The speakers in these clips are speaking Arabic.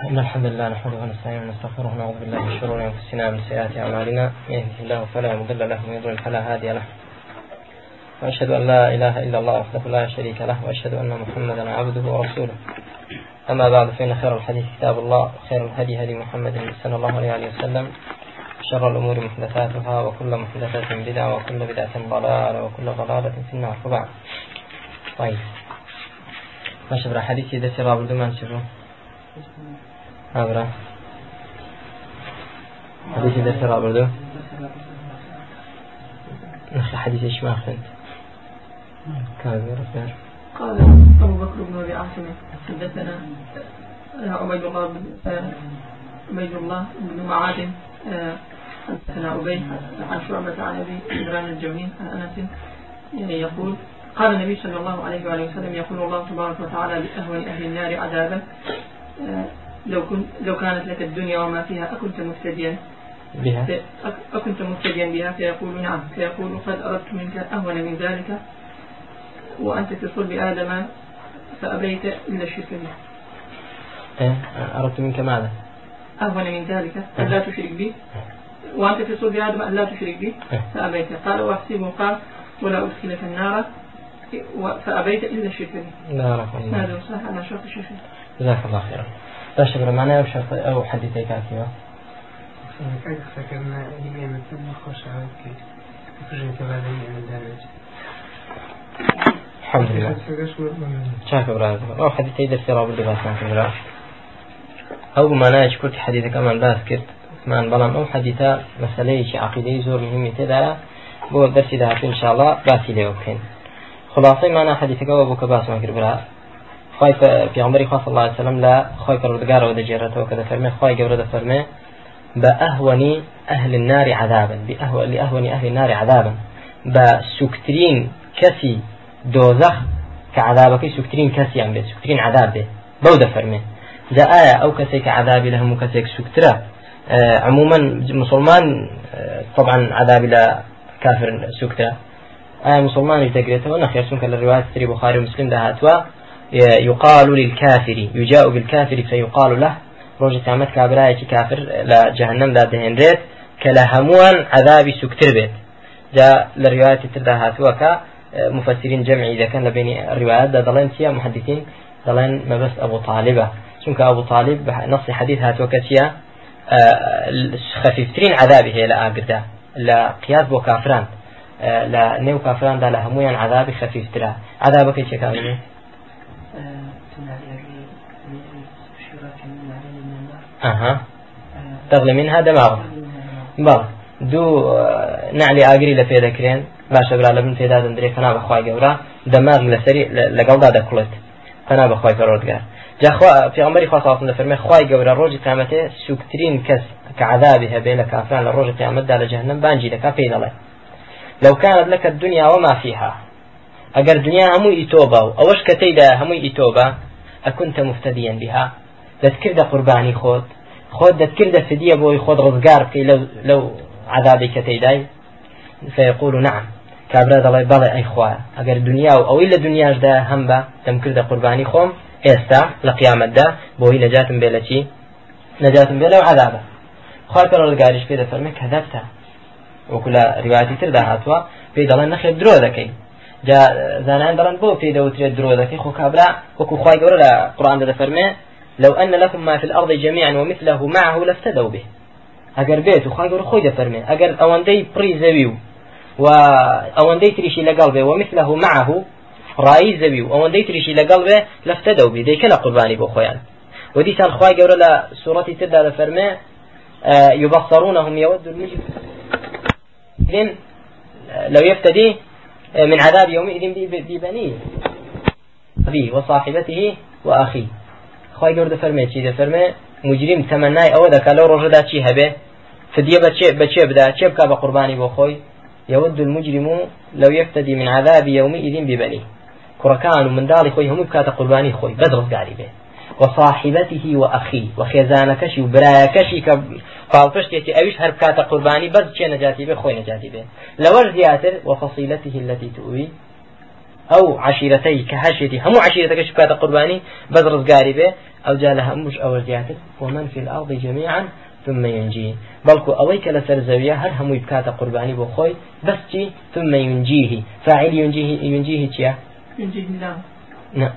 إن الحمد لله نحمده ونستعينه ونستغفره ونعوذ بالله من شرور أنفسنا ومن سيئات أعمالنا. من يهده الله فلا مضل له ومن يضلل فلا هادي له. وأشهد أن لا إله إلا الله وحده لا شريك له وأشهد أن محمدا عبده ورسوله. أما بعد فإن خير الحديث كتاب الله وخير الهدي هدي محمد صلى الله عليه وسلم. شر الأمور محدثاتها وكل محدثة بدعة وكل بدعة ضلالة وكل ضلالة في النار. فبعد. طيب. ما شبر حديثي دسي رابط حديثي دسي رابط نخي حديث إيش ما أخذت كان قال أبو بكر بن أبي عاصم حدثنا عبيد الله بن عبيد الله بن معاذ حدثنا أبي عن شعبة عن أبي عمران الجونين عن أنس يقول قال النبي صلى الله عليه وآله وسلم يقول الله تبارك وتعالى لأهون أهل النار عذابا. لو كنت لو كانت لك الدنيا وما فيها أكنت مفتديا؟ بها. أكنت مفتديا بها؟ فيقول نعم. فيقول قد أردت منك أهون من ذلك وأنت في صلب آدم فأبيت إلا الشرك به. إيه أردت منك ماذا؟ أهون من ذلك أن لا تشرك بي. وأنت في صلب آدم لا تشرك بي فأبيت. قال وأحسبه قال ولا أدخلك النار فأبيت إلا الشرك به. بارك الله هذا صح على شرط الشرك. جزاك الله خيرا. لا شكرا معنا أو شرط أو حديثي كاتبة. كيف فكرنا هي مثل خوش عوكي فكرة بعد من ذلك الحمد لله. شاك براد أو حديثي درس راب اللي باسان كبرا أو ما ناش كنت حديثك أمان باس كرت. مان بلان. أو حديثة مسألة شي عقيدة زور مهمة تدا. بو درسي ده إن شاء الله باسي ليه وكين. خلاصة ما أنا حديثك أو أبوك باس ما كبرا خواهي في عمري خاص الله عليه وسلم لا ودا جيرته وكذا فرمي خواهي قبرة فرمي بأهون أهل النار عذابا بأهون لأهون أهل النار عذابا. بسكترين كسي دۆزەخ کە عذابەکەی سوکترین کەسیان بێت سوکترین عذاب بێت بەو دەفەرمێ جا ئایا ئەو کە عذابی لە هەموو کەسێک سوکترە عموما مسلمان طبعا عذابی لە كافر سوکترە ئایا مسلمانش دەگرێتەوە نەخێر چونکە لە بخاري ومسلم دا هاتووە يقال للكافر يجاء بالكافر فيقال له ڕۆژی قیامەت کابرایەکی کافر لە جەهنەمدا دەهێنرێت کە لە هەمووان عذابی سوکتر بێت جا لە ڕوايەتی تردا هاتووەکە مفسرين جمعي إذا كان بين الروايات دلين سيا محدثين دلين ما بس أبو طالبة. شنك أبو طالب نص حديث هات وكتيا خفيفترين عذابه هي لا أقدا لا قياس بو كافران لا نيو كافران ده لهمويا عذاب خفيفترا عذابك كامل أها. تغلي منها دماغه بل دو نعلي آقري لفيدا كرين باشە برا لە من پێدا دەندرێ فنا بەخوای گەورە دەماغ لەسەری لەگەڵدا دەکڵێت فنا بەخوای پەرۆردگار جاخوا پێغمبەری خوا صلی الله فەرمێ خوای گەورە ڕۆژی قیامەتێ سوکترین کەس کە عذابی هەبێ لە کافران لە ڕۆژی قیامەتدا لە جەهنم بانجی دەکا پێی دەڵێ لو كانت لك الدنيا وما فيها أجر دنيا همو إتوبة أوش كتيدا همو إتوبة أكنت مفتديا بها. قرباني خود خود تذكر دا فدية بوي خود رزقار كي لو, لو عذابي كتيداي فيقول نعم. کابرا دەڵێ بەڵێ ئەی خوا ئەگەر دنیا و ئەوەی لە دنیاشدا هەم بە دەم کردە قوربانی خۆم ئێستا لە قیامەتدا بۆی نەجاتم بێ لە چی؟ نەجاتم بێ لەو عذابە. خوا پەرۆڵگاریش پێ دەفەرمێ کە دەبتە وەکو لە ڕواتی تردا هاتووە پێی دەڵێن نەخێت درۆ دەکەی. جا زانان دەڵێن بۆ پێی دەوترێت درۆ دەکەی خۆ کابرا وەکو خوای گەورە لە قڕان دەفەرمێ لو أن لكم ما في الأرض جميعا ومثله معه لافتدوا به. أجر بيت قول خوي دفرمي أجر أوندي بري زويو وأوندي تريشي لقلبه ومثله معه رأي زبي وأوندي تريشي لقلبه لافتدوا به. ديك قرباني بو خويان ودي سال خواي قول لا سورة تبدأ فرمي آه يبصرونهم يود المجرم لو يفتدي من عذاب يومئذ ببنيه وصاحبته وأخيه. قرد فرمي چي ده فرمي مجرم تمناي أو ذكا لو رجدا چي هبه فدية بچه بچه بدا؟ چه بكا بقرباني بخوي يود المجرم لو يفتدي من عذاب يومئذ ببنيه كركان من داري خوي هم بكات قرباني خوي بدرس قاري به وصاحبته وأخيه وخيزانكشي وبرايكشي فالفشتي أويش هرب كات قرباني بس چه نجاتي به خوي نجاتي به لور زياتر وفصيلته التي تؤوي ئەو عشیرەتەی کە هەشێتی هەموو عشیرەتەکەش بکاتە قوربانی بەس ڕزگاری بێ ئەو جا لە هەمووش ئەوە زیاتر ومن في الأرض جميعا ثم ينجيه کە لەسەر زەویە هەر هەمووی بکاتە قوربانی بۆ خۆی بەستی ثم ينجيه. فاعل ينجيه ينجيه چیە ينجيه. الله لا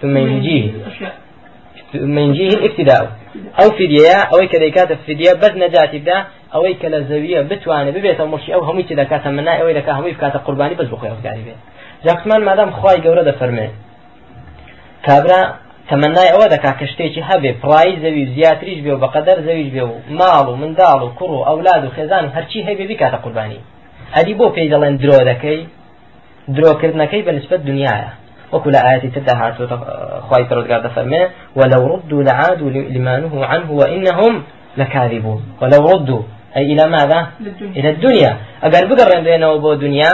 ثم ينجيه. ثم ينجيه الابتداء. أو فدية أو كذا فدية بس نجاتي بدا أو كلا زوية بتواني ببيت مرشي أو همي تدا كاتا منا أو إذا كان كاتا قرباني بس قاري بيه جاكسمان مادام خواي جورا دا فرمي كابرا تەمەنای ئەوە دەکا کە شتێکی هەبێ پڕایی زەوی زیاتریش بێ و بەقەدەر زەویش بێ و ماڵ و منداڵ و کوڕ و ئەولاد و خێزان و هەرچی هەبێ بیکاتە قوربانی. ئەدی بۆ پێی دەڵێن درۆ دەکەی درۆکردنەکەی بەنسبەت دنیاە. وەکو لە ئاەتی تدا هاتوتە خی پرۆگار دەفەرمێ ولو ردوا لعادوا لما نهوا عنه وإنهم لكاذبون. ولو ردوا أي إلى ماذا؟ إلى الدنيا. أقل بقرن بينه وبو دنيا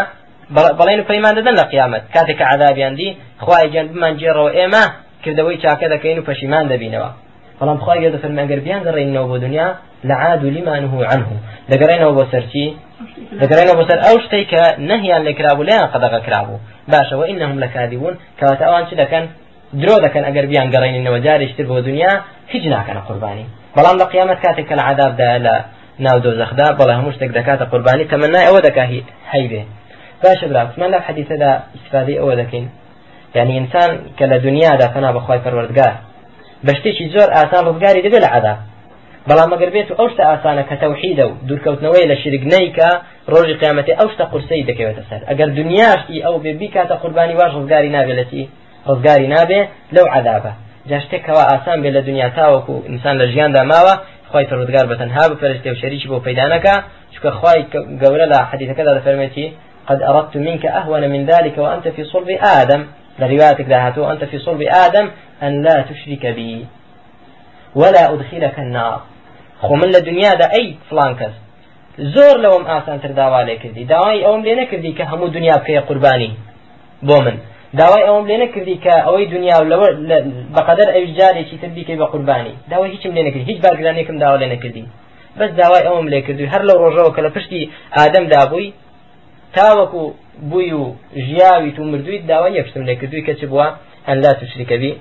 بەڵێن پەیمان دەدەن لە قیامەت کاتێک عذابیان دی خوای گەن بمان جێڕەوە ئێمە کردەوەی چاکە دەکەین و پەشیمان دەبینەوە بەڵام خخوای گە دەفەرمەگەر بیان گەڕێنەوە بۆ دنیا لە عاد و لیمانه عنه. دەگەڕێنەوە بۆ سەرچی دەگەڕێنەوە بۆ سەر ئەو شتەی کە نەهیان لێکرابوو لیان قەدەغە کرابوو باشەوە ئینەهم لە کادیبوون کەواتە ئەوان چ دەکەن درۆ دەکەن ئەگەر بیان گەڕێنینەوە جارێکتر بۆ دنیا هیچ ناکەنە قوربانی بەڵام لە قیامەت کاتێک کە لە عذابدا لە ناو دۆزەخدا بەڵێ هەموو شتێک دەکاتە قوربانی تەمەنای ئەوە دەکا هەیبێ باشە براکسمان لە حەدیثەدا استفادەی ئەوە دەکەین. يعني إنسان كلا دنيا دا فنا بخواي پروردگار بشتێکی زۆر ئاسان ڕزگاری دەبێت لە عدا بەڵام مەگەر بێت و ئەو شتە ئاسانە کە تەوحیدە و دوورکەوتنەوەی لە شرگنەی کە ڕۆژی قیامەتی ئەو شتە قورسەی دەکەوێتە سەر. ئەگەر دنیاشتی ئەو بێ بیکاتە قوربانی واش ڕزگاری نابێتی ڕزگاری نابێ لەو عذابە جا شتێکەوە ئاسان بێ لە دنیا تاوەکو ئینسان لە ژیاندا ماوە خی پەرودگار بەتەنها بپەرستێ و شەریکی بۆ پەیدانەکە چکە خی گەورە لە حەدیثەکەدا دەفەرمێتی قد أردت منك أهون من ذلك وأنت في صلب آدم. لروايتك ذاهته أنت في صلب آدم أن لا تشرك بي ولا أدخلك النار. خو من لدنيا دا أي فلان كس زۆر لەوەم ئاسانتر داوا لێ کردی داوای ئەوم لێ نەکردی کە هەموو دنیا بکەیە قوربانی بۆ من داوای ئەوم لێ نەکردی کە ئەوەی دنیا لەوە بەقەدەر ئەوی جارێکی تر بیکەی بە قوربانی داوای هیچم لێ نەکردی هیچ بارگرانێکم داوا لێ نەکردی بەس داوای ئەوم لێ کردوی هەر لەو ڕۆژەوە کە لە تاوەکو بووی و ژیاوی و مردووی داوای یەکشتم لێ کردووی کە چ بووە؟ هەن لا توشریکەبی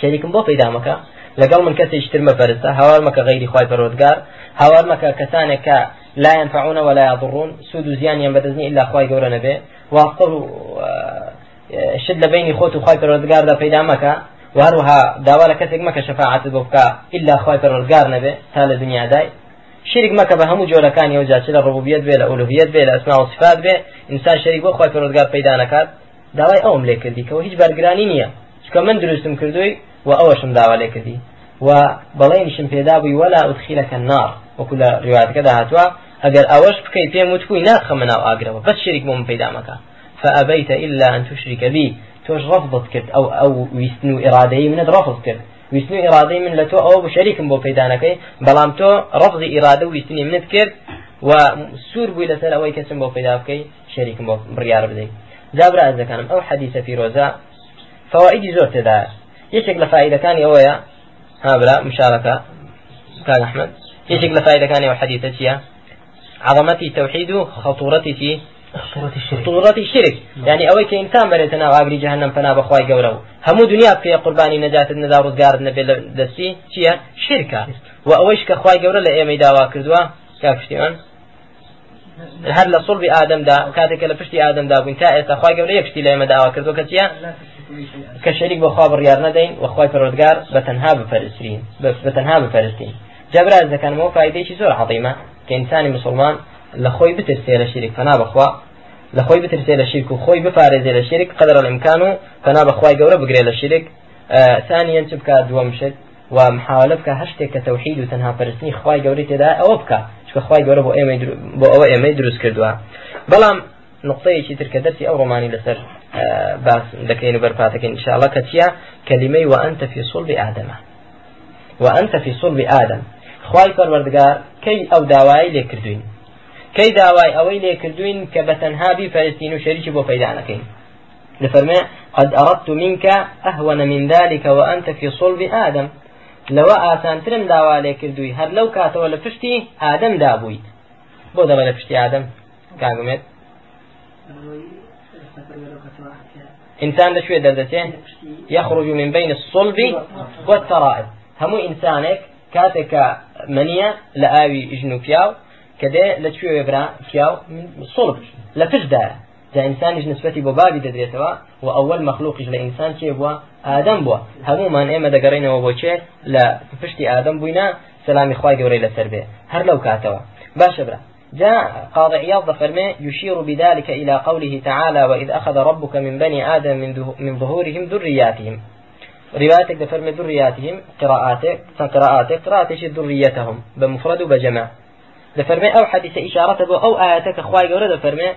شەریکم بۆ پەیدامەکە لەگەڵ من کەسێک تر مەپەرستە هاوار مەکە غیری خی پەرۆزگار. هاوار کەسانێک کە لا ينفعون ولا يضرون. سود زیانیان بەدەستنی إلا خی گەورە نەبێ. واقتڕ و شت لە بینی خۆت و خی پەرۆزگاردا پەیدا مەکە. وهروها داوا لە کەسێک مەکە شەفاعت بۆ بکە. إلا خی پەرۆزگار نەبێ تا لە دنیادای شرك مكة بهمو جولا كان يوجد شلا ربوبيت بي لألوهيت بي لأسماء وصفات بي إنسان شريك بو خواهي فرودگار پیدا نكات داوای ئەوم لێ کردی کەەوە هیچ بەرگرانی نییە. من دروستم کردووی و ئەوەشم داوا لێ کردی. و بەڵێنیشم پێدا بووی وەلا ئوتخیلەکە نار وەکو لە ڕواتەکەدا هاتووە ئەگەر ئەوەش بکەی پێم وتکوی ناخەمە ناو ئاگرەوە. بەس شریک بۆ مەکە. فأبيت إلا أن تشرك بي توش رفضت كرت أو أو ويستنو إرادي من رفض كرت ویستنی ئێرادەی من لە تۆ ئەوە بە شەریکم بۆ پەیدانەکەی بەڵام تۆ ڕفزی ئێرادە ویستنی منت کرد و سوور بووی لەسەر ئەوەی کەسم بۆ پەیدا بکەی شەریکم بۆ بڕیار بدەیت. جابرا ئەزەکانم ئەو حەدیثە پیرۆزە فوائدی زۆر تێدا. یەکێک لە ها برا مشارەکە کاک ئەحمد. یەکێک لە فائیدەکانی ئەو حەدیثە چییە؟ عظمەتی خطورەتی شرك يعني ئەوەی کە ئینسان بەرێتە ناو ئاگری جەهنم پنا بەخوای گەورە و. هەموو دنیا بکەیە قوربانی نەجاتت نەدا ڕزگارت نەبێ لە دەستی چییە؟ شرکە. و ئەوەیش کە خوای گەورە لە ئێمەی داوا کردووە؟ کاکشتیمان هەر لە سڵبی ئادەمدا کاتێکە لە پشتی ئادەمدا بووین تا ئێستا خخوای گەورە یەکشتی لە ئێمە داوا کردو کە چیە کە شەریک بەخوا بڕیار نەدەین وەخوای پەرۆزگار بە تەنها بپەرسترین بە تەنها بپەرستین. جەبراز دەکەنەوە فایدەیەکی زۆر عظیمە کە ئینسانی مسلمان بترسێ لە شیرک فنا بخوا. لە خۆی بترسێ لە شیرک و خۆی بپارێزێ لە شیرک قدر الامکان و فنا بەخوای گەورە بگرێ لە شیرک ثانیان چ بکە دووەم شت و محاولە بکە هەر شتێک کە تەوحید و تەنها پەرستنی خخوای گەوری تێدا ئەوە بکە چکە خخوای گەورە بۆ ئێمە بۆ ئەوە ئێمەی دروست کردووە بەڵام نقطەیەکی ترکە دەستی ئەو ڕۆمانی لەسەر باس دەکەین و بەرپاتەکەین إن شاء الله کە چیە کەلیمەی وأنت في صلب آدم. وأنت في صلب آدم. خواي پەروەردگار کەی ئەو داوای لێ کردوین کەی داوای ئەوەی لێ کردوین کە بە تەنهابی فەرستین و شەریکی بۆ پەیدانەکەین قد أردت منك أهون من ذلك وأنت في صلب آدم. لو آسان ترم داوا لێ کردووی هەر لەو کاتەوە لە پشتی ئادەم دابوویت بۆ دەڵێ لە پشتی ئادەم إنسان لشوية دردتين يخرج من بين الصلب والترائب. همو إنسانك كاتك منية لآوي إجنو فياو كده لشوية يبرا فياو من صلب لتجدى جا ئینسانیش نسبەتی بۆ بابی دەدرێتەوە و ئەوەل مەخلوقیش لە ئینسان چێ بووە ئادەم بووە هەمومان ئێمە دەگەڕینەوە بۆ چێ لە پشتی ئادەم بووینە سلامی خی گەورەی لەسەر بێ هەر لەو کاتەوە باشە برا جاء قاضي عياض فرمي يشير بذلك إلى قوله تعالى وإذ أخذ ربك من بني آدم من, من ظهورهم ذرياتهم روايتك دفرمي ذرياتهم قراءاتك قراءاتك قراءاتك ذريتهم بمفرد وبجمع دفرمي أو حديث إشارته أو آياتك أخواي قولة دفرمي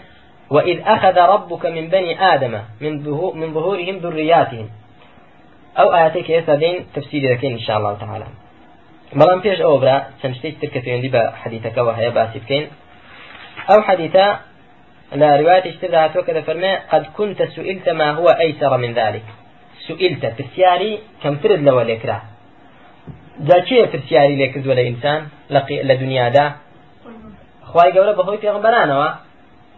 وإذ أخذ ربك من بني آدم من, من ظهورهم ذرياتهم. أو آياتك يسادين تفسير ذكين إن شاء الله تعالى بەڵام پێش ئەوە برا چەند شتێک ترکە پەیوەندی بە حەدیتەکەەوە هەیە باسی بکەین. ئەو حەدیتە لا رواية اشتدى هاتوك فرمي قد كنت سئلت ما هو أيسر من ذلك. سئلت فرسياري كم ترد لو لكرا جا چه فرسياري لكرد ولا إنسان لدنيا دا قولة بخوي في غنبرانوا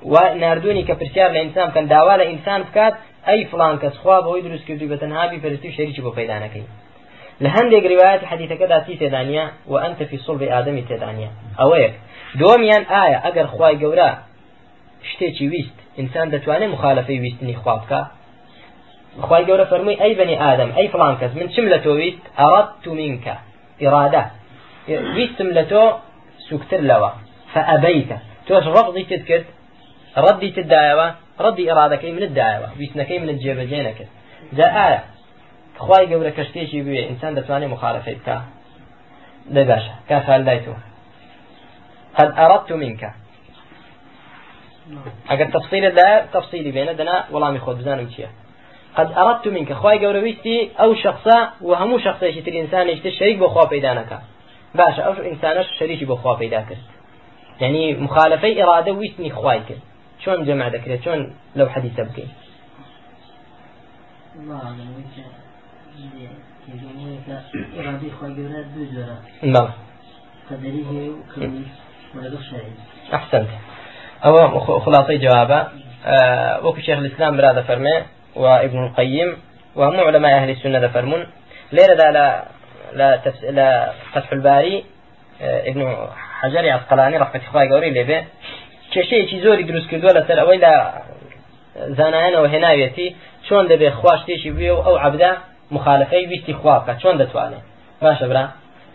و نردونی کە پرسیار لە ئینسان کەن داوا لە ئینسان بکات ئەی فلان کەس خوا بەهۆی دروست کردوی بە تەنهابی پەرستی شەریکی بۆ پەیدانەکەی لە هەندێک ڕواەتی حەدیثەکەدا تی تێدانە و ئەنتە فی سڵبی ئادەمی تێدانە ئەوە یەک دووەمیان ئایا ئەگەر خوای گەورە شتێکی ویست ئینسان دەتوانێت مخالفەی ویستنی خوا بکە خوای گەورە فەرمووی ئەی بنی ئادەم ئەی فلان کەس من چم لە تۆ ویست؟ ئەڕەت تو منکە. ئیرادە. ویستم لە تۆ سوکتر لەوە. فأبيت تۆش ڕەفضی تت کرد ردی تدایەوە ڕدی ئێرادەکەی منت دایەوە ویستنەکەی منت جێبەجێ نەکرد جا ئایا خوای گەورە کە شتێکی بوێ ئینسان دەتوانێت مخالفەی بکە لە باشە دایتەوە قد أردت منك؟ ئەگەر تفصیلە لا تفصیلی بێنە دەنا وەڵامی خۆ بزانم قد أردت منك. خی گەورە ئەو شخصا و هەموو شخصێکی تر ئینسانێکی تر شەریک بۆ خوا پەیدا نەکە باشە ئەو ئینسانش شەریکی یعنی مخالفەی ئێرادە ویستنی خوای کرد چۆن جەمع دەکرێت چۆن لەو حەدیثە بکەین إرادة خواهي قولات دو جورا بەڵێ قدري هي وكوني ولغة شاهد أحسنت. أو خلاصي جوابه. آه وكو شيخ الإسلام برادة فرمي وابن القيم وهم علماء أهل السنة فرمون. ليرة لا لا تفس... لا فتح الباري آه ابن حجر عسقلاني رحمة الله قوري لبه. کێشەیەکی زۆری دروست کردووە لەسەر ئەوەی لە زانایانەوە هێناوێتی چۆن دەبێت خوا شتێکی بێ و ئەو عبدا مخالفەی ویستی خوا بکە چۆن دەتوانێت باشە برا.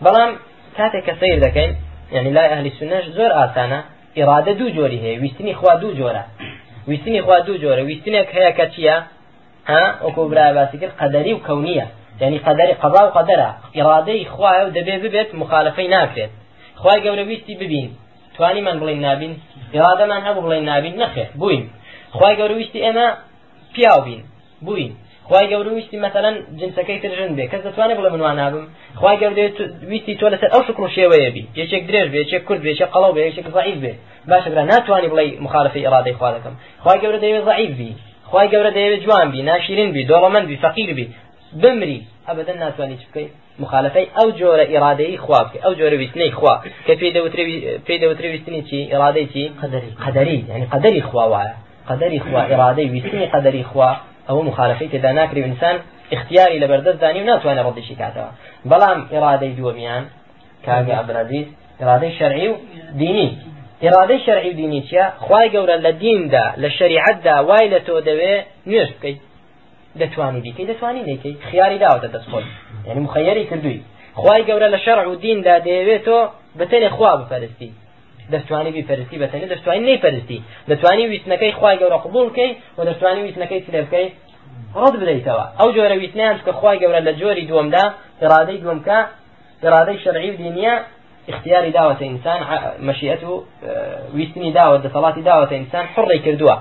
بەڵام کاتێک کە سیر دەکەین یعنی لای ئەهلی سنەش زۆر ئاسانە ئیرادە دوو جۆری هەیە ویستنی خوا دوو جۆرە ویستنی خوا دوو جۆرە ویستنێک هەیە کە چییە ها؟ وەکو برای باسی کرد قەدەری و کەونیە یعنی قەدەری قەضا و قەدەرە ئیرادەی خوایە و دەبێ ببێت مخالفەی ناکرێت خوای گەورە ویستی ببین. توانی من بڵین نابین ئێرادەمان هەبوو بڵین نابین نەخێ بووین. خی گەورویستی ئێمە پیاو بین بووین. خی گەورویستی مەسەەن جنسەکەی ترژن بێ کەس دەتوانێت بڵێ منوان نابم. خی گەورویستی تۆ لەسەر ئەو شکر شێوەیە بی یەکێک درێژ بێ یەکێک کورد بێ یەکێک قەڵەو بێ یەکێک ضعیف بێ. باشە برا ناتوانانی بڵێ مخالفی ئێرادەی خوا دەکەم. خی گەورە دەوێت ضعیف بی خی گەورە دەوێت جوان بی ناشرین بی دۆڵەمەند بی فەقیر بی بمری. ئەبدەن ناتوانانی بکەیت مخالفەی ئەو جۆرە ئێرادەی خوا بکە ئەو جۆرە ویستنەی خوا. کە پێی دەوترێ ویستنی چی؟ ئێرادەی چی؟ قەدەری. قەدەری یعنی قەدەری خوا وایە. قەدەری خوا ئێرادەی ویستنی قەدەری خوا. ئەوە مخالفەی تێدا ناکری ئینسان اختیاری لە بەردەست دانی و ناتوانێت ڕەدیشی کاتەوە بەڵام ئێرادەی دووەمیان کاگە عەبدولعەزیز ئێرادەی شەرعی و دینی. ئێرادەی شەرعی و دینی چیە؟ خوای گەورە لە دیندا لە شریعەتدا وای لە تۆ دەوێ نوێش بکەیت. دەتوانی بیکەی دەتوانی نیکەی خیاری داوەتە دەستخۆی یعنی مخەیەری کردووی. خی گەورە لە شەڕ و دیندا دەیەوێت تۆ بەتەنێ خوا بپەرستی. دەستوانی بیپەرستی بەتەنێ دەستوانی نەیپەرستی. دەتوانی ویستنەکەی خی گەورە قبول بکەی و دەستوانی ویستنەکەی چ بکەی ڕد بدەیتەوە. ئەو جۆرە ویتنیان کە خی گەورە لە جۆری دووەمدا ئێرادەی دووەمکە ئێرادەی شەرعی و دینیە اختیاری داوەتە ئینسان مەشیەت و ویستنی داوە دەسەڵاتی داوەتە ئینسان حڕی کردووە.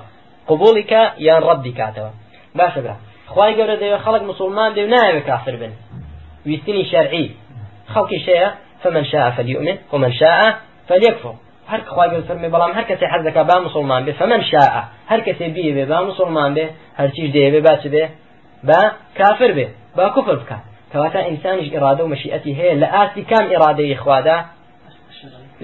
قبولی کە یان ڕەدی کاتەوە باشە برا. خوای گەورە دەوێت خەڵک مسلمان دێ و ناوێت کافر بن. ویستنی شەرعی. خەڵکی شەیە فمن شاء فليؤمن ومن شاء فليكفر. هر خواهی گەور فەرمی بەڵام هەر کەسێ حەز دەکا با مسلمان بێ فمن شاء. هەر کەسێ بیە بێ با مسلمان بێ هەر چیش دەیەوێ با چ بێ؟ با کافر بێ با کوفر بکە کەواتە ئینسانیش ئێرادە و مەشیئەتی هەیە لە ئاسی کام ئێرادەی خوادا؟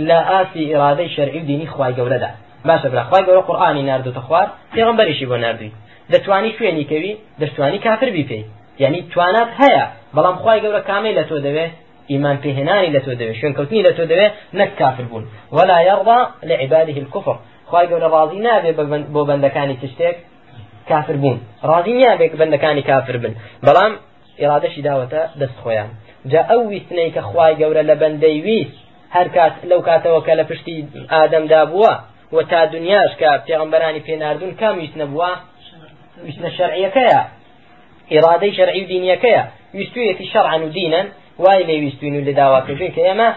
لە ئاسی ئێرادەی شەرعی و دینی خوای گەورەدا. باشە برا خوای گەورە قورئانی نردوتە خوار پێغەمبەریشی بۆ نردووی دەتوانی شوێنی کەوی دەستوانی کافر بی پێی یعنی توانات هەیە بەڵام خی گەورە کامەی لە تۆ دەوێت ئیمان پێهێنانی لە تۆ دەوێت شوێن کەوتنی لە تۆ دەوێت نەک کافر بوون. ولا يرضى لعباده الكفر. خی گەورە ڕازی نابێ بۆ بەندەکانی چ شتێک کافر بوون. ڕازی نیابێت بەندەکانی کافر بن. بەڵام ئێرادەشی داوەتە دەست خۆیان. جا ئەو ویستنەی کە خوای گەورە لە بەندەی ویست هەر کات لەو کاتەوە کە لە پشتی ئادەمدا بووە و تا دنیاش کە پێغمبەرانی پێناردون کام ویستنە بووە ویستنە شەرعیەکەیە. ئێرادەی شەرعی و دینیەکەیە. ویستویەتی شەرعن و دینەن وای لێ ویستوین و لە داواکردوین کە ئێمە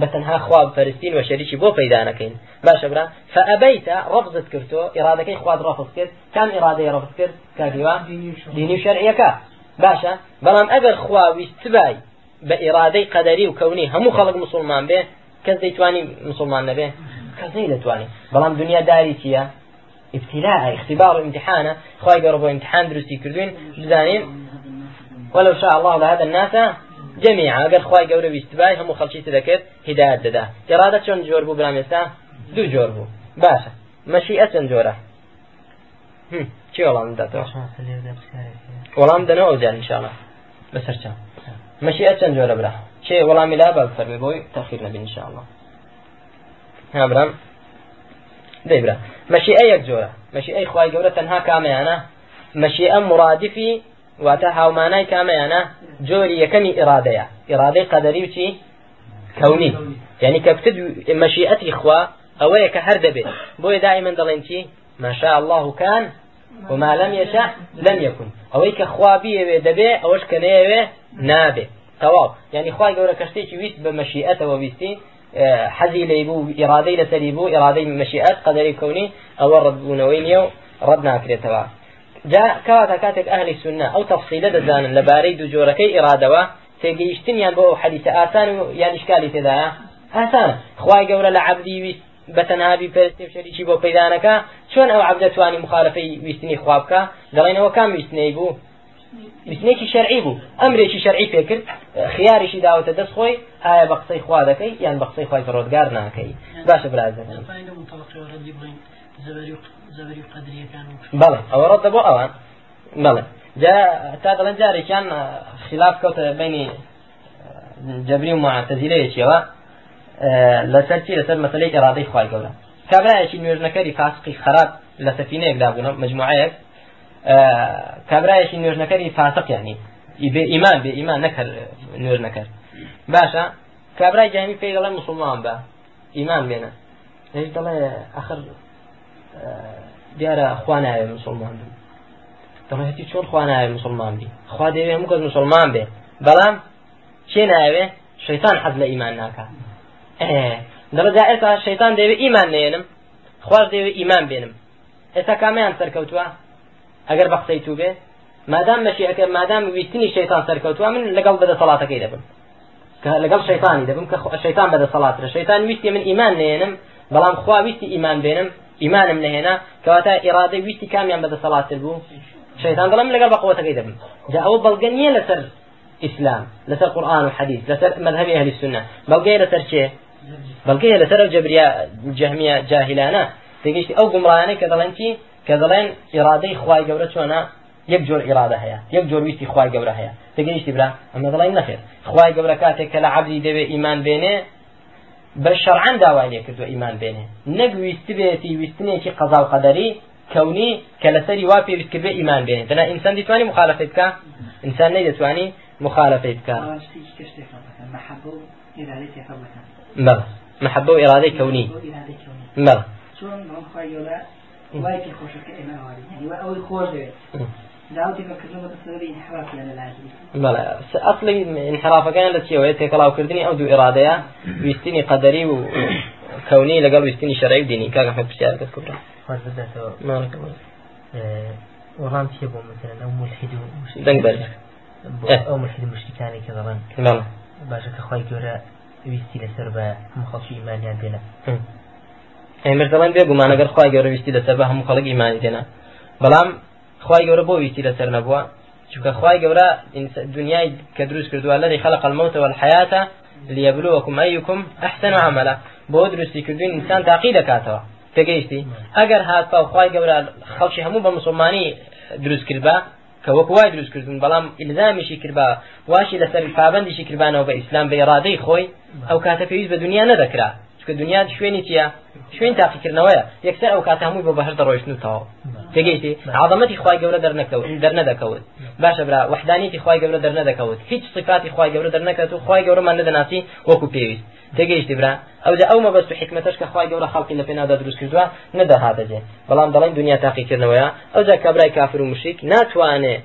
بەتەنها خواب پەرستین و شەریکی بۆ پەیدا نەکەین. باشە برا. فەئەبەیتە ڕەبزت کردۆ ئێرادەکەی خواد ڕەفز کرد. کام ئێرادەی ڕەفز کرد. کاگیوان دینی و شەرعیەکە. باشە. بەڵام ئەگەر خوا ویست بای بە ئێرادەی قەدەری و کەونی هەموو خەڵک مسلمان بێ کەس دەیتوانی مسلمان نەبێ؟ کەس نەی دەتوانێت بەڵام دنیا داری چییە؟ ابتلاء اختبار امتحانه. خواهي قربوا امتحان دروسي كردوين بزانين. ولو شاء الله لهدى الناس جميعا اگر خواهي قورا بيستباي هم خلشي تذكر هداية ددا إرادة چون جور بو برام يستا دو جور بو. باشا. مشيئة چون جورا. چی وەڵام داتەوە وەڵام دەنەوە ئەوجار انشاءڵە بەسەر چا مەشیئە چەند جۆرە برا. چێ وەڵامی لا بە فەرمی بۆی تەخیر نەبی انشاءڵە ها برام. دەیبرا. مەشیئە یەک جۆرە. مەشیئەی خوای گەورە تەنها کامەیانە. مەشیئە مرادفی واتە هاومانای کامەیانە. جۆری یەکەمی ئێرادەیە ئێرادەی قەدەری و چی؟ کەونی. یعنی کە بتد مەشیئەتی خوا ئەوەیە کە هەر دەبێت. بۆیە دائما دەڵێن چی؟ ما شاء الله كان وما لم يشاء لم يكن ئەوەی کە خوا بیەوێ دەبێ ئەوەش کە نەیەوێ نابێ. تەواو. یعنی خوای گەورە کەشتێکی ویست بە مەشیئەتەوە ویستی. حەزی لێ بوو ئێرادەی لەسەری بوو ئێرادەی مەشیئەت قەدەری کەونی ئەوە ڕەتبوونەوەی نییە و ڕەت ناکرێتەوە. جا کەواتە کاتێک ئەهلی سنە ئەو تەفسیلە دەزانن لەبارەی دوو جۆرەکەی ئێرادەوە تێگەیشتنیان بۆ حەدیثە ئاسان و یان شکالی تێدایە ئاسانە خوای گەورە لە عەبدی ویست بەتەنهابی پەرستی و شەریکی بۆ پەیدانەکە چۆن ئەو عەبدە توانی مخالفەی ویستنی خوابکە؟ دەڵێنەوە کام ویستنەی بوو؟ ویستنێکی شەرعی بوو. ئەمرێکی شەرعی پێکرد خیاریشی داوەتە دەست خۆی ئایا بە قسەی خوا دەکەی یان بە قسەی خۆی ڕۆدگار ناکەی. باشە برازە بەڵێ ئەوە ڕەت بۆ ئەوان. بەڵێ جا تا دەڵێن جارێکیان خلاف کەوتە بینی جەبری و معتەزیلەیەکیەوە. لەسەر چی؟ لەسەر مەسلەی ئێرادەی خوای گەورە کابراایەکی نوێژنەکەری فاسقی خراپ لە سەفینەیەکدا بوون مجموعەیەک. کابراایەکی نوێژنەکەری فاسق یعنی. بێ ئیمان بێ ئیمان نەکرد نوێژ نەکرد باشە کابرای جامی پێی دەڵێ مسلمان بە ئیمان بێنە. هیچ دەڵێ ئەخر دیارە خوا ناوێ مسلمان بن. دەڵێتی چۆن خوا ناوێ مسلمان بی؟ خوا دەوێ هەموو کەس مسلمان بێ. بەڵام چێ ناوێ شەیتان حەز لە ئیمان ناکە دەڕجا ئێستا شەیتان دەوێ ئیمان نێنم خوار دەوێ ئیمان بێنم. ئێستا کامیان سەرکەوتووە؟ ئەگەر بە قسەی تو بێ مادام مەشیەکە مادام ویستنی شەیتان سەرکەوتووە من لەگەڵ بەدە سەڵاتەکەی دەبم لەگەڵ شەیتانی دەبم کە شەیتان بەدە سەڵاترە شەیتان ویستی من ئیمان نێنم بەڵام خوا ویستی ئیمان بێنم ئیمانم نهێنا کەواتە ئێرادە ویستی کامیان بەدە سەڵاتر بوو شەیتان دەڵم لەگەڵ بەقوتەکەی دەبم جا ئەوە بەڵگە نییە لەسەر ئیسلام لەسەر قورآن و حەدیث لەسەر مذهبی ئەهلی سنە بەڵگەیە لەسەر چێ بەڵگەیە لەسەر ئەو جەبریا جەهمیە جاهلانە تێگەشتی ئەو گومڕانەی کە دەڵێن چی؟ کە دەڵێن ئێرادەی خوای گەورە چۆنە یەک جۆر ئیراده هەیە یەک جۆر ویستی خوای گەورە هەیە. تێگەیشتی برا ئەمە دەڵێن نەخێر. خوای گەورە کاتێک کە لە عەبدی دەوێ ئیمان بێنێ بە شەرعەن داوای لێ کردو ئیمان بێنێ. نەک ویستی بێتی ویستنێکی قەزا و قەدەری کەونی کە لەسەری وا پێویست کردێ ئیمان بێنێ. دەنا ئینسان دەتوانی مخالفەت بکە؟ ئینسان نەیدەتوانی مخالفەت بکە. بەڵێ محبة وإرادة كوني بلى پێ خۆشەکە ئێمە هەواری ئەوەی خۆش دەوێت داوتی بەکردنەوە سەبەبی انحراف لە لازم. بەڵێ ئەصلی انحرافەکان لە چیەوەیە تێکەڵاوکردنی ئەو دوو ئێرادەیە ویستنی قەدەری و کەونی لەگەڵ ویستنی شەرعی دینی. کاگە حە پرسیار کەس کوبرا وەڵام چێ بۆ مثلا؟ ئەو ملحید و دەنگ بەر ئەو ملحید مشتەکانی کە دەڵێن باشە کە خۆی گەورە ویستی لەسەر بە هەموو خەڵکی ئیمانیان دێنە ئەمر دەڵێن بێ گومانەگەر خی گەورە ویستی لەسەر بە هەموو خەڵک ئیمانی دێنە بەڵام خی گەورە بۆ ویستی لەسەر نەبووە. چونکە خی گەورە دنیای کە دروست کردووە لەری خەلق الموت والحياة ليبلوكم أيكم أحسن عملا. بۆ دروستی کردوین ئینسان تاقی دەکاتەوە. تێگەیشتی. ئەگەر هاتپا خی گەورە خەڵکی هەموو بە مسلمانی دروست کرد کە وەکو وای دروست کردن بەڵام ئیلزامیشی کربا واشی لەسەر پابندیشی کردبانەوە بە ئیسلام بە ئێرادەی خۆی ئەو کاتە پێویست بە دنیا نەدەکرا. چکە دنیا شوێنی چیە شوێن تاقیکردنەوەیە. یەکسەر ئەو کاتە هەمووی بۆ بەهر دەڕۆیشتنەوە تێگەیتی؟ عظمەتی خی گەورە دەرنەکەوت دەرنەدەکەوت. باشە برا وحدانیتی خی گەورە دەرنەدەکەوت. هیچ صفاتی خی گەورە دەرنەکەوت و خی گەورەمان نەدەناسی وەکو پێویست. تێگەیشتی برا ئەو ئەو مەبەست و حکمتش کە خی گەورە خەڵکی لە پێنادا دروست کردووە نەدەهاتەجێ بەڵام دەڵێن دنیا تاقیکردنەوەیە. ئەو جا کابرای کافر و مشک ناتوانێت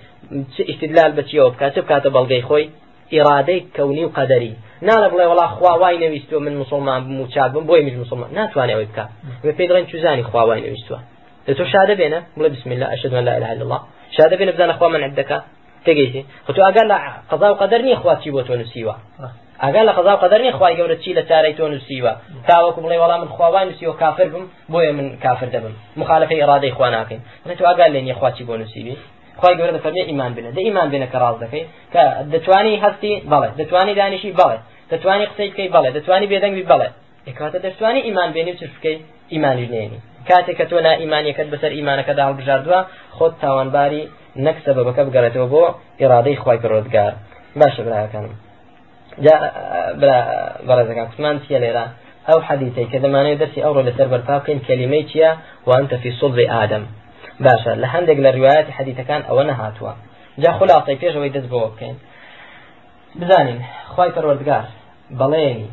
استدلال بچیەوە بکات بکاتە بەڵگەی خۆی؟ ئیرادەی کەونی و قەدەری ناڵە بڵێ وڵا خواوای نەویستوە من مسلمان بم و چاک بم بۆی میش مسلمان ناتوانێت ئەوەی بکات بە پێ دڵێن چوزانی خواوای نەویستوە تۆ شادە بێنە بڵێ بسم الله أشهد أن لا إله إلا الله. شادە بێنە بزانە خوا من عندەکە تێگەیتی خۆ تو ئەگەر لە قەزا و قەدەر نییە خوا چی بۆ تۆ نووسیوە ئەگەر لە قەزا و قەدەر نییە خوای گەورە چی لە چارەی تۆ نووسیوە تاوەکو بڵێ وەڵام بم بۆیە من کافر دەبم مخالفەی ئێرادەی خوا ناکەین تو ئەگەر لێ نییە خوا چی بۆ نووسیوی خی گەورە دەفەرمێ ئیمان بنە. دە ئیمان بنە کە ڕاز دەکەی کە دەتوانی هەستی بەڵێ دەتوانی دانیشی بەڵێ دەتوانی قسەی بکەی بەڵێ دەتوانی بێدەنگی بەڵێ کاتە دەتوانی ئیمان بێنی و چ بکەی ئیمانی نێنی. کاتێک کە تۆ نا ئیمانیەکەت بەسەر ئیمانەکەدا هەڵبژاردووە خۆت تاوانباری نەک سەبەبەکە بگەڕێتەوە بۆ ئێرادەی خی پرۆزگار باشە براکانم. بەڕێزەکان قسمان چیە لێرە؟ ئەو حەدیثی کە دەمانێت دەستی ئەوڕۆ لەسەر بەرپا بکەین کەلیمەی چییە؟ وانتە فی سڵی ئادەم باشە لە هەندێک لە ڕواەتی حەدیثەکان ئەوە نەهاتووە. جا خلاصەی پێشەوەی دەست بۆ بکەین. بزانین خی پەروەردگار بەڵێنی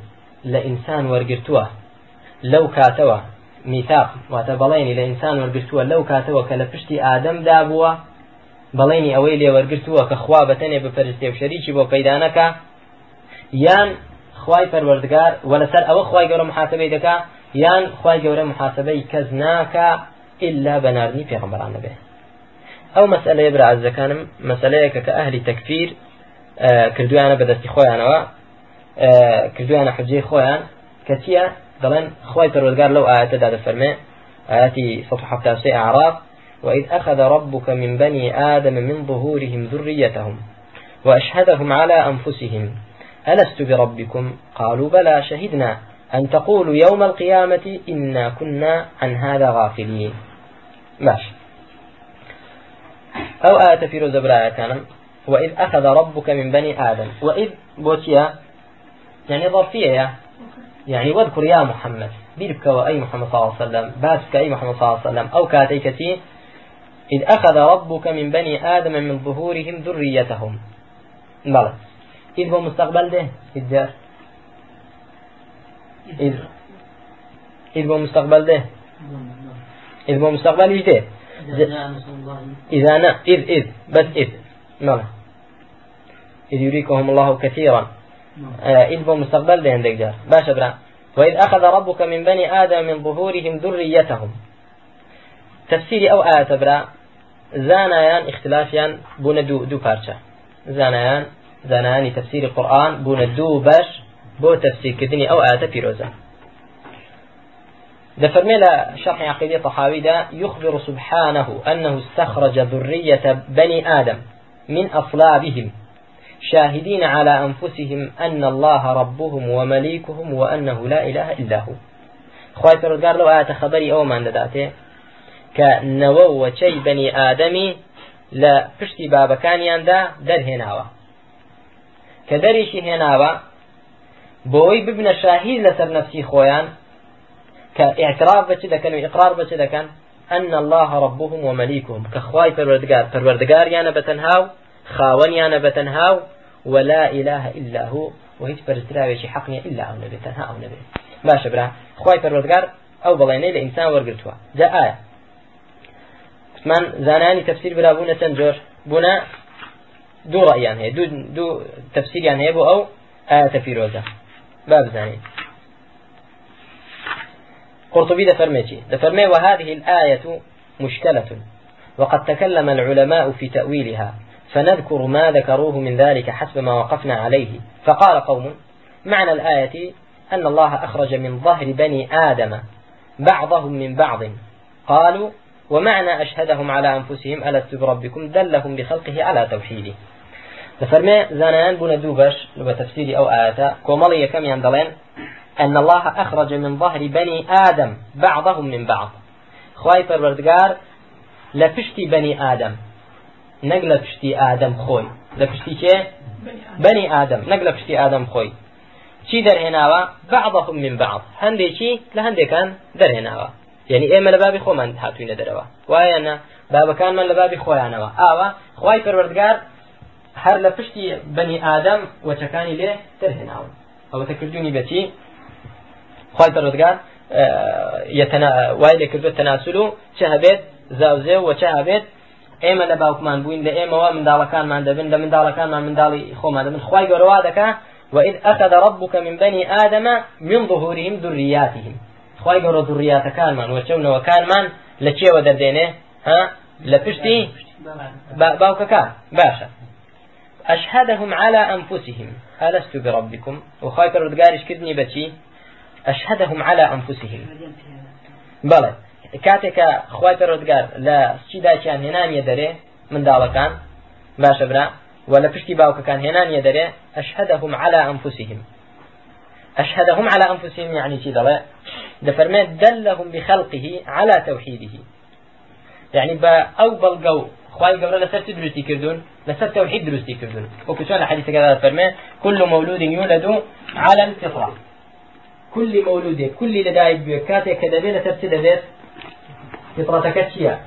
لە ئینسان وەرگرتووە لەو کاتەوە میتاق واتە بەڵێنی لە ئینسان وەرگرتووە لەو کاتەوە کە لە پشتی ئادەمدا بووە بەڵێنی ئەوەی لێ وەرگرتووە کە خوا بەتەنێ بپەرستێ و شەریکی بۆ پەیدانەکە یان خوای پەروەردگار وە لەسەر ئەوە خوای گەورە محاسبەی دەکا یان خوای گەورە محاسبەی کەس ناکە إلا بنارني في غمران به أو مسألة يبرع الزكانم مسألة كأهل تكفير آه كردويانا بدستي خويانا آه كردويانا حجي خويان كتيا دلن خوي پروردگار لو آيات داد فرمي آياتي سطح حفتاسي أعراف وإذ أخذ ربك من بني آدم من ظهورهم ذريتهم وأشهدهم على أنفسهم ألست بربكم؟ قالوا بلى شهدنا. أن تقولوا يوم القيامة إنا كنا عن هذا غافلين. باش أو آية في روز كان وإذ أخذ ربك من بني آدم. وإذ بوتيا يعني ظرفية يعني واذكر يا محمد. بيربك وأي محمد صلى الله عليه وسلم. باسك أي محمد صلى الله عليه وسلم. أو كاتيكتي إذ أخذ ربك من بني آدم من ظهورهم ذريتهم. بلى. إذ هو مستقبل ده. إذ إذ إذ مستقبل ده. إذ هو مستقبل إيش ده؟ إذا أنا إذ إذ بس إذ. ماذا إذ يريكهم الله كثيرا. آه إذ هو مستقبل ده عندك جار. باش برا وإذ أخذ ربك من بني آدم من ظهورهم ذريتهم. تفسيري أو آية برا زانایان اختلافیان بوون دو پارچە زانایان زانایانی تفسير القرآن بوون دوو بەش بۆ تفسيرکردنی ئەو ئاەتە پیرۆزە. دفرمي شرح عقيدة طحاوي دا يخبر سبحانه أنه استخرج ذرية بني آدم من أصلابهم شاهدين على أنفسهم أن الله ربهم ومليكهم وأنه لا إله إلا هو. خواهي فرودگار لو آيات خبري أو من داته كنوو وشي بني آدمي لا پشتی بابەکانیاندا دەرهێناوە. کە دەریشی هێناوە بۆی ببنە شاهید لەسەر نفسی خۆیان كاعتراف بچ دكن وإقرار بچ دكن أن الله ربهم ومليكهم كخواي پروردگار پروردگار يانا بتنهاو خاون يانا بتنهاو ولا إله إلا هو وهيت پرستراويشي حقني إلا أو نبي تنها أو نبي باشا برا خواي پروردگار أو بڵێنەی لە ئینسان وەرگتووە جا ئایا. من زانانی تفسیر برابوونە چەند جۆر؟ بوونە دوو ڕەیان هەیە دوو تفسیریان هەیە بۆ ئەو ئایا تەفیرۆزە با بزانین قرطبي دفرميتي دفرمي وهذه الآية مشكلة وقد تكلم العلماء في تأويلها. فنذكر ما ذكروه من ذلك حسب ما وقفنا عليه. فقال قوم معنى الآية أن الله أخرج من ظهر بني آدم بعضهم من بعض. قالوا ومعنى أشهدهم على أنفسهم ألست بربكم؟ دلهم بخلقه على توحيده. دفرمي زانان بنا دوبش لو تفسيري أو آياتا كومالي كم يندلين أن الله أخرج من ظهر بني آدم بعضهم من بعض. خواي پروردگار لپشتی بني آدم نەک لە پشتی ئادەم خۆی. لە پشتی کێ؟ بەنی ئادەم. نەک لە پشتی ئادەم خۆی. چی دەرهێناوە؟ بعضهم من بعض. هەندێکی لە هەندێکان دەرهێناوە. یعنی ئێمە لە بابی خۆمان هاتوینە دەرەوە. وایەنە بابەکانمان لە بابی خۆیانەوە. ئاوە خی پەروەردگار هەر لە پشتی بەنی ئادەم وەچەکانی لێ دەرهێناون ئەوە تەکردونی بەچی خی پەروەردگار وای لێ کردو تەناسول و چه هەبێت؟ زاوزێ و چه هەبێت؟ ئێمە لە باوکمان بووین لە ئێمەوە منداڵەکانمان دەبن لە منداڵەکانمان منداڵی خۆمان دەبن. خی گەورەوا دەکە وإذ أخذ ربك من بني آدم من ظهورهم ذرياتهم. خی گەڕە دوڕیاتەکانمان وەچەونەوەکانمان لە چێوە دەردێنێ؟ ها؟ لە پشتی باوکەکان. باشە. أشهدهم على أنفسهم. ألست بربكم؟ وخاي پروردگارش کردنی بچی أشهدهم على أنفسهم. بەڵێ کاتێکە خی پەرۆزگار لە چی داچیان هێنانیە دەرێ منداڵەکان باشە برا. و لە پشتی باوکەکان هێنانیە دەرێ أشهدهم على أنفسهم. أشهدهم على أنفسهم يعني شي دلة دفرمات دلهم بخلقه على توحيده. يعني با أو بلقو خواهي قبل لسر تدرسي كردون لسر توحيد درسي كردون وكسونا حديث كذا فرمات كل مولود يولد على الفطرة. كل مولود كل لدايب كاتي كدبي لسر تدبيت فطرتك الشيا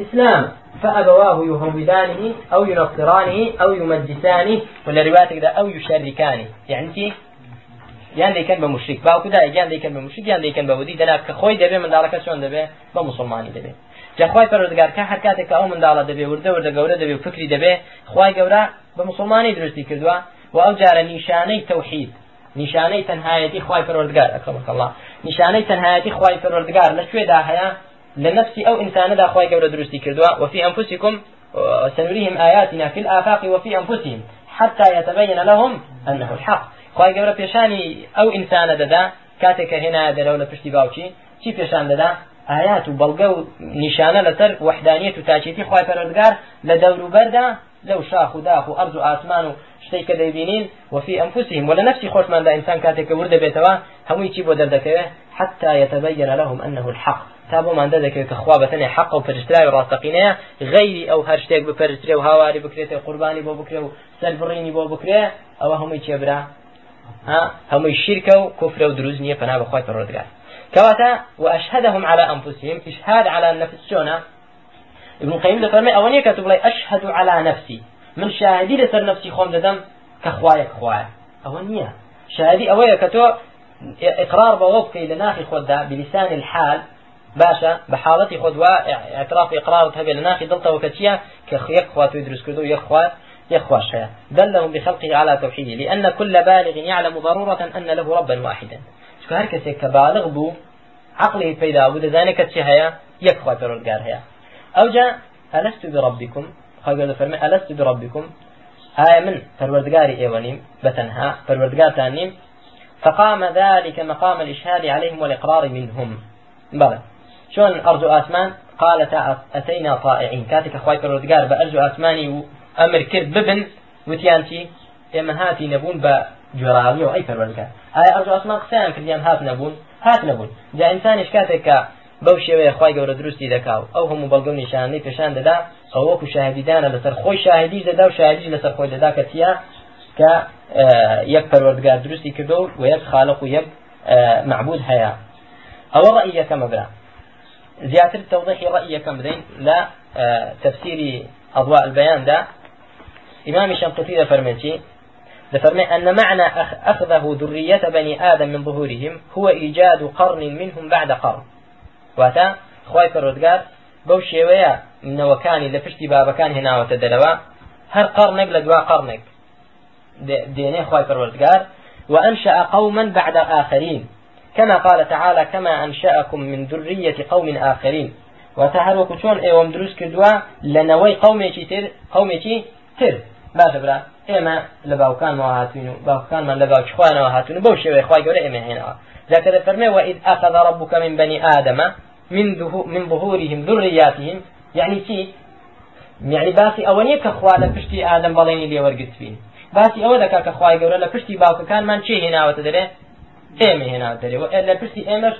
إسلام. فأبواه يهودانه أو ينصرانه أو يمجسانه ولا رواية أو يشركانه. يعني یان دەیکەن بە مشrik باوکو دایگیان دەیکەن بە مشrik یان دەیکەن بە ودی دەنا کە خۆی دەبێ منداڵەکە چۆن دەبێ بە مسلمانی دەبێ جاخوای پەروەردگار کە هەر کاتێک ئەو منداڵە دەبێ وردە وردە گەورە دەبێ فکری دەبێ خوای گەورە بە مسلمانی درستی کردووە و ئەو جارە نیشانەی تەوحید نیشانەی تەنهایەتی خوای پەروەردگار ئەکرمک الله. نیشانەی تەنهایەتی خوای پەروەردگار لە کوێدا هەیە؟ لە نفسی ئەو ئینسانەدا خوای گەورە درستی کردووە. وفي أنفسكم سنريهم آياتنا في الآفاق وفي أنفسهم حتى يتبين لهم أنه الحق. خی گەورە پێشانی ئەو ئینسانە دەدا کاتێک کە هێنا پشتی باوچی چی پێشان دەدا؟ ئايات و بەڵگە و نیشانە لەسەر وحدانیت و تاچێتی خی پەرۆزگار لە دەوروبەردا لەو شاخ و داخ و ئەرز و ئاسمان و شتەی کە دەبینین وفی ئەمفوسیم وە لە نفسی خۆشماندا ئینسان کاتێککە ور دەبێتەوە هەمووی چی بۆ دەردەکەوێت حتا يتبين لهم أنه الحق. تابو من ذلك كخوا بتني حق وفرشتراي وراستقينيا غيري أو هرشتك بفرشتري وهواري بكريتي قرباني بو بكري وسلفريني بو بكري أو هم يتبرا ها؟ هم الشركة وكفر ودروزنية فنها بخوات الرد نییە کەواتە وأشهدهم على أنفسهم إشهاد على النفس شونا. ابن القيم دفرمي أولي كتب لي أشهد على نفسي. من شاهدي لسر نفسي خوم ددم كخوايك خوايا أولية شاهدي أولي كتو إقرار بوضك إلى ناخي خود بلسان الحال باشا بحالتي خود واعتراف إقرار هبي لناخي دلتا وكتيا كخيك خوات ويدرس كردو يخوات يخواش دلهم بخلقه على توحيده لأن كل بالغ يعلم ضرورة أن له ربا واحدا. شكو هر كسي كبالغ بو عقله پیدا بو دزانه كتشي هيا يكخوا پرودگار هيا أو جاء ألست بربكم خاقر فرمي ألست بربكم آية من پروردگاري ايوانيم بتنها پروردگار تانيم فقام ذلك مقام الإشهاد عليهم والإقرار منهم. بلى. شون أرجو آسمان؟ قال أتينا طائعين. كاتك أخوي پروردگار بأرجو آسماني ئەمر کرد ببن وتیان چی ئێمە هاتی نەبوون بە جۆراوی و ئەی پەروەردگار ئایا ئەو ئاسمان قسەیان کردیان هات نەبوون؟ هات نەبوون. جا ئینسانیش کاتێک کە بەو شێوەیە خی گەورە دروستی دەکاو ئەو هەموو بەڵگە نیشانەی پێشان دەدا ئەوەکو شاهدیدانە لەسەر خۆی شاهدی دەدا و شاهدیش لەسەر خۆی دەدا کە چیە کە یەک پەروەردگار دروستی کردو و یەک خالق و یەک معبود هەیە. ئەوە ڕەئی یەکەمە برا. زیاتر تەوضیحی ڕەئی یەکەم بدەین لە تفسیری أضواء البيان ده إمام الشنقيطي فرمي أن معنى أخذه ذرية بني آدم من ظهورهم هو إيجاد قرن منهم بعد قرن. واتا خواي فرودگار بەو شێوەیە منەوەکانی لە پشتی بابەکان هێناوەتە دەرەوە هەر قەرنێک لە دوا قەرنێک دێنێ خی پەروەردگار وأنشأ قوما بعد آخرين. كما قال تعالى كما أنشأكم من ذرية قوم آخرين. وتهر وكشون ايوم دروس كدوا لنوي قومي تر قومي تر؟ باشە برا ئێمە لە باوکانەوە هاتوین و باوکانمان لە باوچ خوانەوە هاتون بەو شێوەیە خخوای گەورە ئێمە هێنەوە. ذاکر فەرمێ وإذ أخذ ربك من بني آدم من من ظهورهم ذرياتهم. يعني چی؟ يعني باسی ئەوە نییە کە خوا لە پشتی ئادەم بەڵێنی لێوەرگتوین باسی ئەوە دەکا کە خخوای گەورە لە پشتی باوکەکانمان چی هێناوەتە دەرێ؟ ئێمە هێناوە دەرێ. لە پشتی ئێمەش